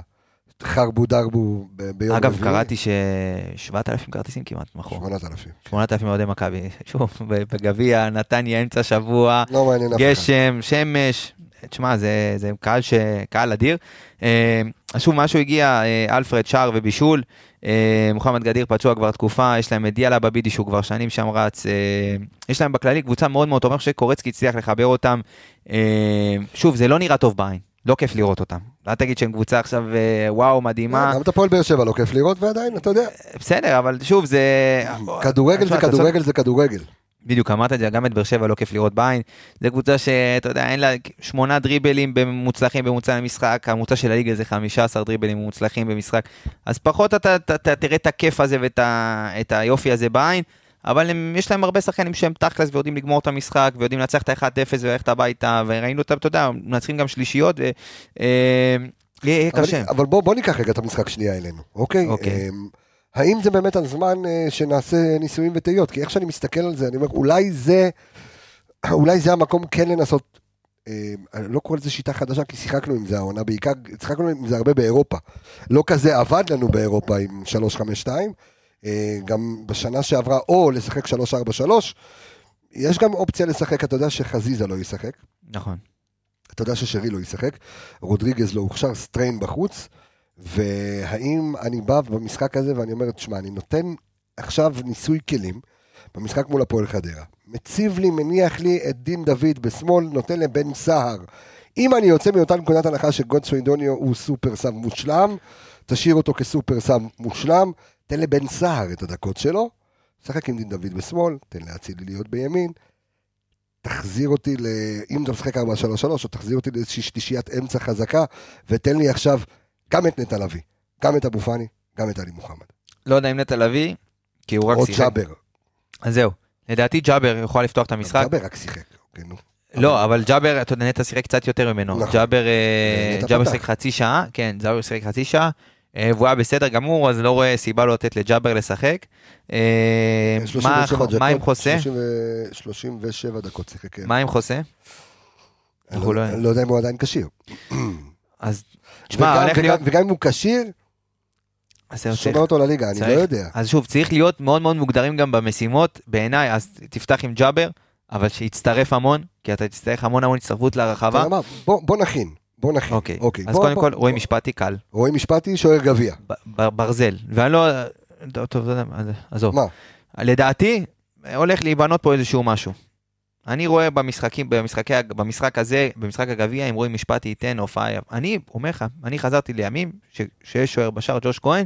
חרבו דרבו ביום אגב, קראתי ש-7,000 כרטיסים כמעט מכרו. 8,000. 8,000 אוהדי מכבי. שוב, בגביע, נתניה, אמצע שבוע, לא. גשם, שמש. תשמע, זה. קהל אדיר. אז שוב, משהו הגיע, אה, אלפרד, שער ובישול. אה, מוחמד גדיר פצוע כבר תקופה, יש להם את דיאלה בבידי שהוא כבר שנים שם רץ. אה, יש להם בכללי קבוצה מאוד מאוד טובה, אני חושב שקורצקי הצליח לחבר אותם. שוב, זה לא נראה טוב בעין, לא כיף לראות אותם. אל תגיד שהם קבוצה עכשיו וואו, מדהימה. גם את הפועל באר שבע לא כיף לראות, ועדיין, אתה יודע, בסדר, אבל שוב, זה... כדורגל זה כדורגל זה כדורגל. בדיוק, אמרת את זה, גם את באר שבע לא כיף לראות בעין. זו קבוצה שאתה יודע, אין לה שמונה דריבלים מוצלחים בממוצע למשחק, הממוצע של הליגה זה 15 דריבלים מוצלחים במשחק. אז פחות אתה, אתה, אתה תראה את הכיף הזה ואת היופי הזה בעין, אבל הם, יש להם הרבה שחקנים שהם תכלס ויודעים לגמור את המשחק, ויודעים לנצח את ה-1-0 וללכת הביתה, וראינו אותם, אתה יודע, מנצחים גם שלישיות, ויהיה יהיה אבל- קשה. אבל בוא בוא ניקח רגע את המשחק שנייה אלינו, אוקיי? אוקיי. האם זה באמת הזמן אה, שנעשה ניסויים וטעיות? כי איך שאני מסתכל על זה, אני אומר, אולי זה, אולי זה המקום כן לנסות, אה, אני לא קורא לזה שיטה חדשה, כי שיחקנו עם זה העונה, בעיקר, שיחקנו עם זה הרבה באירופה. לא כזה עבד לנו באירופה עם 352, אה, גם בשנה שעברה, או לשחק 343, יש גם אופציה לשחק, אתה יודע שחזיזה לא ישחק. נכון. אתה יודע ששרי לא ישחק, רודריגז לא הוכשר, סטריין בחוץ, והאם אני בא במשחק הזה ואני אומר, תשמע, אני נותן עכשיו ניסוי כלים במשחק מול הפועל חדרה. מציב לי, מניח לי את דין דוד בשמאל, נותן לבן סהר. אם אני יוצא מאותה נקודת הנחה שגודסווי דוניו הוא super sub מושלם, תשאיר אותו כ super sub מושלם, תן לבן סהר את הדקות שלו, שחק עם דין דוד בשמאל, תן לאצילי להיות בימין, תחזיר אותי, ל... אם אתה משחק 4-3-3, או תחזיר אותי לאיזושהי שלישיית אמצע חזקה, ותן לי עכשיו גם את נטע לביא, גם את אבו פאני, גם את עלי מוחמד. לא יודע אם נטע לביא, כי הוא רק או שיחק. ג'אבר. אז זהו. לדעתי ג'אבר יכול לפתוח את המשחק. ג'אבר רק שיחק. אוקיי, נו. לא, אבל ג'אבר, אתה יודע, נטע שיחק קצת יותר ממנו. נכון. ג'אבר אה, ג'אבר. שיחק חצי שעה, כן, ג'אבר שיחק חצי שעה, אה, והוא היה בסדר גמור, אז לא רואה סיבה לא לתת לג'אבר לשחק. אה, מה 37 דקות, מה עם חוסה? 30 ו- 37 דקות שיחק. כן. מה עם חוסה? לא- לא- אני לא יודע אם הוא עדיין כשיר. אז תשמע, הולך להיות... וגם אם הוא כשיר, שומר אותו לליגה, אני לא. יודע. אז שוב, צריך להיות מאוד מאוד מוגדרים גם במשימות, בעיניי, אז תפתח עם ג'אבר, אבל שיצטרף המון, כי אתה תצטרך המון המון הצטרפות מה? בוא נכין. בוא נכין. אוקיי, אוקיי. אז בוא- קודם בוא- כל. רועי משפטי קל, רועי משפטי, שוער גביע. ברזל, ואני לא... טוב, טוב, לא יודע, עזוב. מה? לדעתי, הולך להיבנות פה איזשהו משהו. אני רואה במשחקים, במשחקי, במשחק הזה, במשחק הגביע, אם רואים משפטי ייתן הופעה, אני אומר לך, אני חזרתי לימים, ש, שיש שוער בשער ג'וש כהן,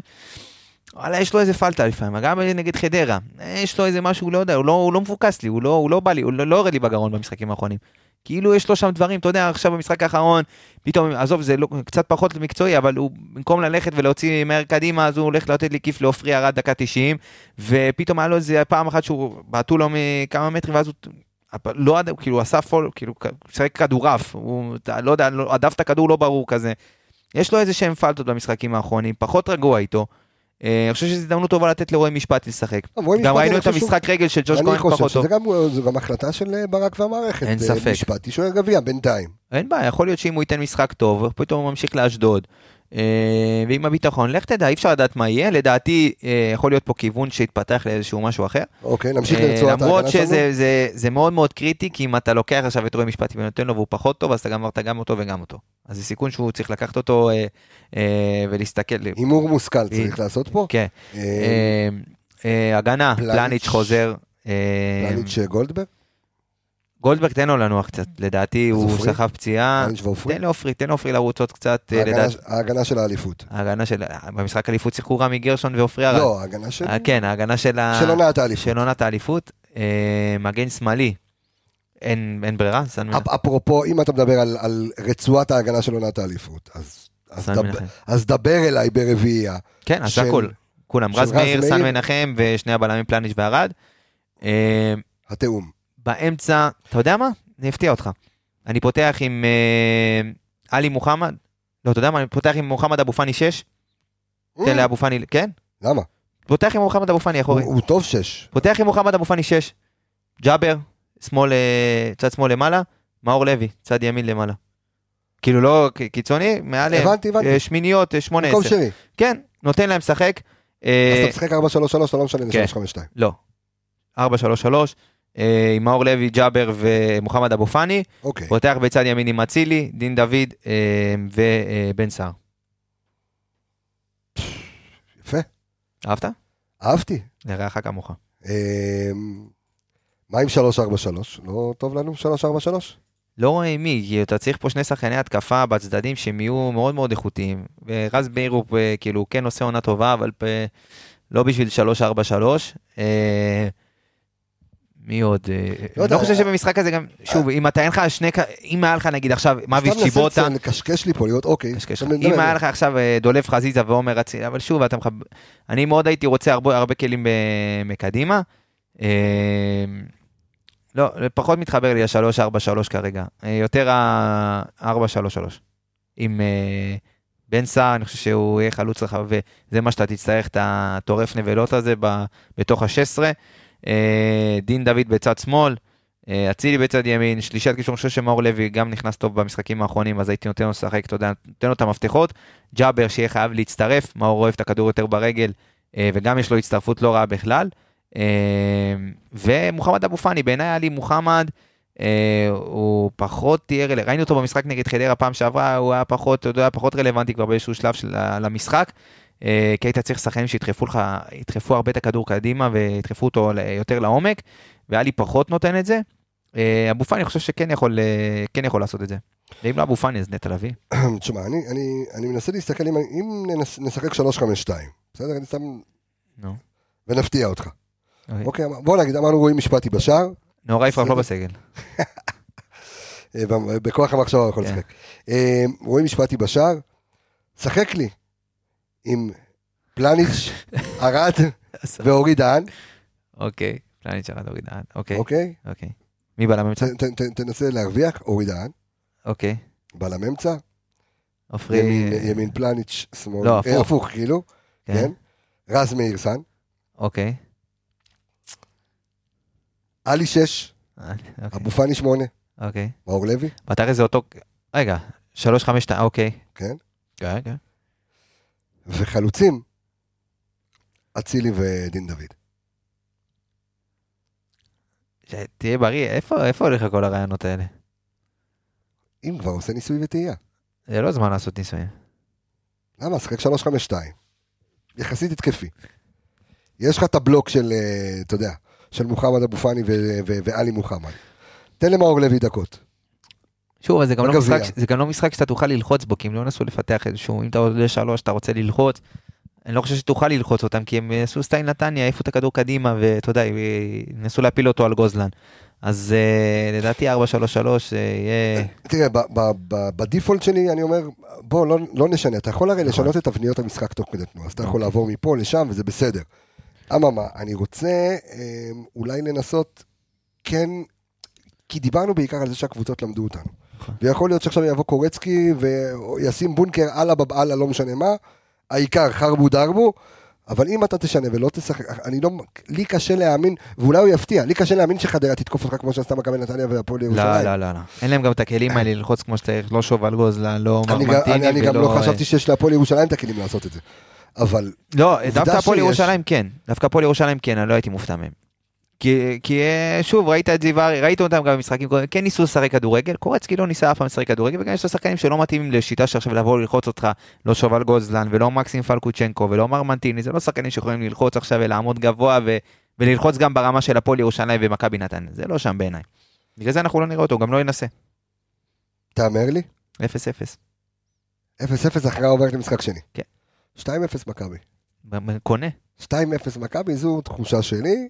וואלה, יש לו איזה פלטה לפעמים, גם נגד חדרה, יש לו איזה משהו, לא יודע, הוא לא, הוא לא מפוקס לי, הוא לא, הוא לא בא לי, הוא לא, לא יורד לי בגרון במשחקים האחרונים. כאילו יש לו שם דברים, אתה יודע, עכשיו במשחק האחרון, פתאום, עזוב, זה לא, קצת פחות מקצועי, אבל הוא, במקום ללכת ולהוציא מהר קדימה, אז הוא הולך לתת לי כיף לעופרי ארד דקה 90, ופתאום היה לו איזה פעם אחת שהוא בעטו לו מכמה מטרים, ואז הוא, לא יודע, כאילו הוא עשה פול, כאילו, שיחק כדורעף, הוא, לא יודע, לא- הדף את הכדור לא ברור כזה. יש לו איזה שהם פלטות במשחקים האחרונים, פחות רגוע איתו. אה, אני חושב שזו הזדמנות טובה לתת לרועי משפט לשחק. גם ראינו אני את חושב המשחק רגל של ג'וש אני כהן חושב פחות טוב. שזה גם, זו גם החלטה של אה, ברק והמערכת. אין אה, ספק. משפטי שוער גביע בינתיים. אין בעיה, יכול להיות שאם הוא ייתן משחק טוב, פתאום הוא ממשיך לאשדוד. אה, ועם הביטחון, לך תדע, אי אפשר לדעת מה יהיה. לדעתי, אה, יכול להיות פה כיוון שיתפתח לאיזשהו משהו אחר. אוקיי, נמשיך אה, לרצועת למרות ההגנה שלנו. שזה זה, זה מאוד מאוד קריטי, כי אם אתה לוקח עכשיו את רועי משפטי ונותן לו והוא פחות טוב, אז אתה גמרת גם אותו וגם אותו. אז זה סיכון שהוא צריך לקחת אותו ולהסתכל. הימור מושכל צריך לעשות פה. כן. הגנה, פלניץ'. חוזר. פלניץ' גולדברג? גולדברג תן לו לנוח קצת, לדעתי הוא? סחב פציעה. תן לעופרי, תן לעופרי לרוץ עוד קצת, אה, ההגנה- של האליפות. ההגנה של, במשחק אליפות שיחקו רמי גרשון ועופרי ארד. לא, ההגנה של... אה, כן, ההגנה של ה- של עונת האליפות. של עונת האליפות. אה, מגן שמאלי, אין ברירה, סן מנחם. אפ- אפרופו, אם אתה מדבר על- רצועת ההגנה של עונת האליפות, אז- דבר- אליי ברביעייה. כן, אז הכל. כולם, רז מאיר, סן. מנחם ושני הבלמים פלניץ' וערד. התיאום. באמצע, אתה יודע מה? אני אפתיע אותך. אני פותח עם אה, עלי מוחמד. לא, אתה יודע מה? אני פותח עם מוחמד אבו פאני 6. תן לאבו פאני, כן? למה? פותח עם מוחמד אבו פאני אחורי. הוא הוא טוב שש. פותח עם מוחמד אבו פאני 6. ג'אבר, שמאל, אה, צד שמאל למעלה. מאור לוי, צד ימין למעלה. כאילו לא קיצוני, מעל אה, הבנתי, הבנתי. אה, שמיניות, אה, שמונה, מקום עשר. שני. כן, נותן להם לשחק. אה, אז אתה משחק 4-3-3, אתה לא משנה כן. ל-3-5-2. לא. 4-3-3, אה, עם מאור לוי, ג'אבר ומוחמד אבו פאני. אוקיי. פותח בצד ימין עם אצילי, דין דוד אה, ובן סער. יפה. אהבת? אהבתי. לרעך כמוך. אה, מה עם 3-4-3? לא טוב לנו 3-4-3? לא רואה עם מי, כי אתה צריך פה שני שחקני התקפה בצדדים שהם יהיו מאוד מאוד איכותיים. ורז מאיר הוא אה, כאילו כן עושה עונה טובה, אבל אה, לא בשביל 3-4-3. אה, מי עוד? אה, לא אני לא חושב שבמשחק הזה גם, שוב, אם אתה אין לך שני, אם היה לך נגיד עכשיו מאביס סתם צ'יבוטה, מנסה לקשקש לי פה, להיות אוקיי. אם היה לך עכשיו אה, דולב חזיזה ועומר אצילי, אבל שוב, אתה מחב... אני מאוד הייתי רוצה הרבה, כלים מקדימה. אה, לא, פחות מתחבר לי ה-3-4-3 כרגע. אה, יותר ה-4-3-3. עם אה, בן סער, אני חושב שהוא יהיה חלוץ רחב, וזה מה שאתה תצטרך, את הטורף נבלות הזה בתוך ה-16. אה, דין דוד בצד שמאל. אה, אצילי בצד ימין, שלישת קישור, אני חושב שמאור לוי גם נכנס טוב במשחקים האחרונים, אז הייתי נותן לו לשחק, אתה יודע, נותן לו את המפתחות. ג'אבר שיהיה חייב להצטרף, מאור אוהב את הכדור יותר ברגל, אה, וגם יש לו הצטרפות לא רעה בכלל. ומוחמד אבו פאני, בעיניי עלי מוחמד, הוא פחות תהיה רלוונטי, ראינו אותו במשחק נגד חדרה פעם שעברה, הוא היה פחות, אתה יודע, פחות רלוונטי כבר באיזשהו שלב של, למשחק. אה, כי היית צריך שחקנים שידחפו לך, ידחפו הרבה את הכדור קדימה וידחפו אותו יותר לעומק, ואלי פחות נותן את זה. אה, אבו פאני אני חושב שכן יכול, אה, כן יכול לעשות את זה. ואם לא אבו פאני אז נטע לביא. תשמע, אני, אני, אני מנסה להסתכל אם, אם ננס, נשחק 3-5-2, בסדר? אני סתם... נו. ונפתיע אותך. אוקיי. אוקיי, בוא נגיד, אמרנו רואים משפטי בשער, נורא יפרח לא. בסגל. בכוח המחשבה הוא יכול כן. לשחק. רואים משפטי בשער, שחק לי עם פלניץ', ארד ואורי דהן, אוקיי. פלניץ' ירד אורי דהן. אוקיי. אוקיי? אוקיי. מי בלם אמצע? תנסה להרוויח, אורי דהן, אוקיי. בלם אמצע, עופרי... ימין- פלניץ', שמאל, לא, אה, הפוך. הפוך כאילו, כן. כן? רז מאירסן, אוקיי. עלי שש, אוקיי. אבו פאני שמונה, אוקיי. מאור לוי, בתארי זה אותו... רגע. שלוש, חמש, אוקיי. כן? כן, כן. וחלוצים, אצילי ודין דוד. תהיה בריא, איפה איפה הולך כל הרעיונות האלה? אם כבר עושה ניסוי וטעייה. זה לא זמן לעשות ניסויים. למה? שחק 3-5-2. יחסית התקפי. יש לך את הבלוק של, אה, אתה יודע, של מוחמד אבו פאני ועלי מוחמד. תן למאור לוי דקות. שוב, זה גם, לא. משחק, זה גם לא משחק שאתה תוכל ללחוץ בו, כי הם לא נסו לפתח איזשהו, אם אתה עולה שלוש, אתה רוצה ללחוץ, אני לא חושב שתוכל ללחוץ אותם, כי הם עשו סטייל נתניה, העיפו את הכדור קדימה, ואתה יודע, נסו להפיל אותו על גוזלן. אז אה, לדעתי 4-3-3 אה, יהיה... תראה, ב- ב- בדיפולט שלי אני אומר, בוא, לא, לא נשנה. אתה יכול הרי לשנות את תבניות המשחק תוך כדי תנועה, אז אתה יכול לעבור מפה לשם וזה בסדר. אממה, אני רוצה אה, אולי לנסות, כן, כי דיברנו בעיקר על זה שהקבוצות למדו אותנו. נכון. ויכול להיות שעכשיו יבוא קורצקי וישים בונקר אללה בבאללה, לא משנה מה, העיקר חרבו דרבו, אבל אם אתה תשנה ולא תשחק, אני לא, לי קשה להאמין, ואולי הוא יפתיע, לי קשה להאמין שחדרה תתקוף אותך כמו שעשתה מכבי נתניה והפועל לא, ירושלים. לא, לא, לא. אין להם גם את הכלים האלה ללחוץ כמו שצריך, לא שובל גוזלן, לא גם- מרמנטיני אני אני גם ולא... לא חשבתי שיש להפועל ירושלים את הכלים לעשות את זה. אבל לא, דווקא הפועל. ירושלים כן, דווקא הפועל ירושלים כן, אני לא הייתי מופתע מהם. כי, כי אה, שוב, ראית את זיווארי, ראית אותם גם במשחקים כן ניסו לשחק כדורגל, קורצקי לא ניסה אף פעם לשחק כדורגל, וגם יש לו שחקנים שלא מתאימים לשיטה שעכשיו לבוא ללחוץ אותך, לא שובל גוזלן, ולא מקסים פלקוצ'נקו, ולא מרמנטיני, זה לא שחקנים שיכולים ללחוץ עכשיו ולעמוד גבוה, ו, וללחוץ גם ברמה של הפועל ירושלים ומכבי נתניה, זה לא שם בעיניי. בגלל זה אנחנו לא נראה אותו, גם לא ינסה. תהמר לי, 0-0. 0-0 הכרעה עוברת למשחק שני. כן. 2-0 מכבי. קונה. 2-0 מכבי, זו תחושה שלי.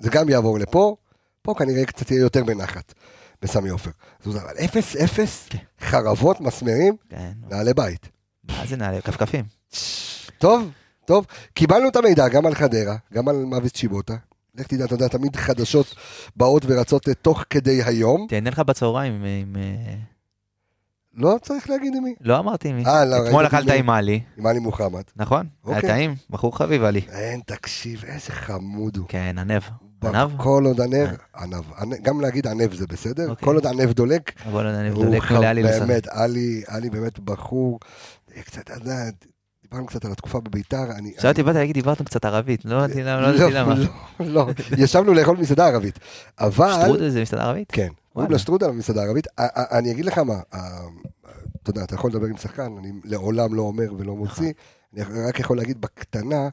זה גם יעבור לפה, פה כנראה קצת יהיה יותר בנחת, בסמי עופר. זו- אבל 0-0, כן. חרבות, מסמרים, כן, נעלי בית. מה זה נעלה? כפכפים. טוב, טוב, קיבלנו את המידע גם על חדרה, גם על מוות צ'יבוטה. לך תדע, אתה יודע, תמיד חדשות באות ורצות אה, תוך כדי היום. תהנה לך בצהריים עם... עם, אה, לא צריך להגיד עם מי. לא אמרתי מי. אה, לא, אתמול אכלת. עם עלי, עם עלי מוחמד. נכון? היה אוקיי. טעים, בחור חביב עלי. אין, תקשיב, איזה חמוד הוא. כן, ענב. ענב? כל עוד ענב, ענב. ענב- גם להגיד ענב זה בסדר, אוקיי. כל עוד ענב דולק, אבל אני הוא דולק לעלי לסן. באמת, עלי, עלי באמת בחור, אה, קצת, אתה יודע, דיברנו קצת על התקופה בביתר, אני... חשבתי, באתי להגיד, דיברתם קצת ערבית, לא ידעתי למה. לא לא, למה. לא, לא, ישבנו לאכול מסעדה ערבית, אבל... שטרודל זה מסעדה ערבית? כן, קוראים לה שטרודל במסעדה ערבית. אני אגיד לך מה, אתה יודע, אתה יכול לדבר עם שחקן, אני לעולם לא אומר ולא מוציא. אני רק יכול להגיד בקטנה,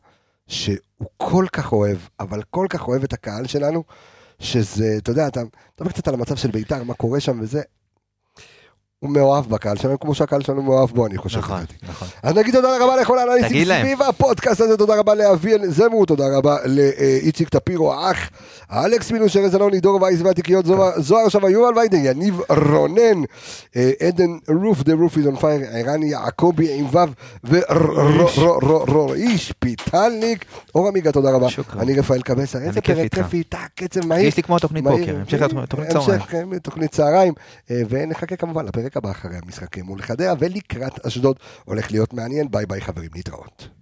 שהוא כל כך אוהב, אבל כל כך אוהב את הקהל שלנו, שזה, אתה יודע, אתה מדבר קצת על המצב של בית"ר, מה קורה שם וזה. הוא מאוהב בקהל שלנו, כמו שהקהל שלנו מאוהב בו, אני חושב. נכון. נכון. אז נגיד תודה רבה לכל האנליסטים. סביב הפודקאסט הזה, תודה רבה לאביאל זמרו, תודה רבה לאיציק טפירו האח, אלכס מינוש, ארז אלוני, דור וייס והתיקיות, זוהר- שווה, יובל ויידן, יניב רונן, אה, עדן רוף, The roof is on fire, ערן יעקבי עם ו' ורועי שפיטלניק, אור עמיגה, תודה רבה. אני רפאל קבסה, איזה פרק. כיף איתה, קצב מהיר. יש לי כמו תוכנית בוקר, המשך מהיר, לתוכנית צהריים. המשך, אה, תוכנית צהריים, ונחכה כמובן לפרק הבא אחרי המשחק מול חדרה, ולקראת אשדוד הולך להיות מעניין, ביי ביי חברים, להתראות.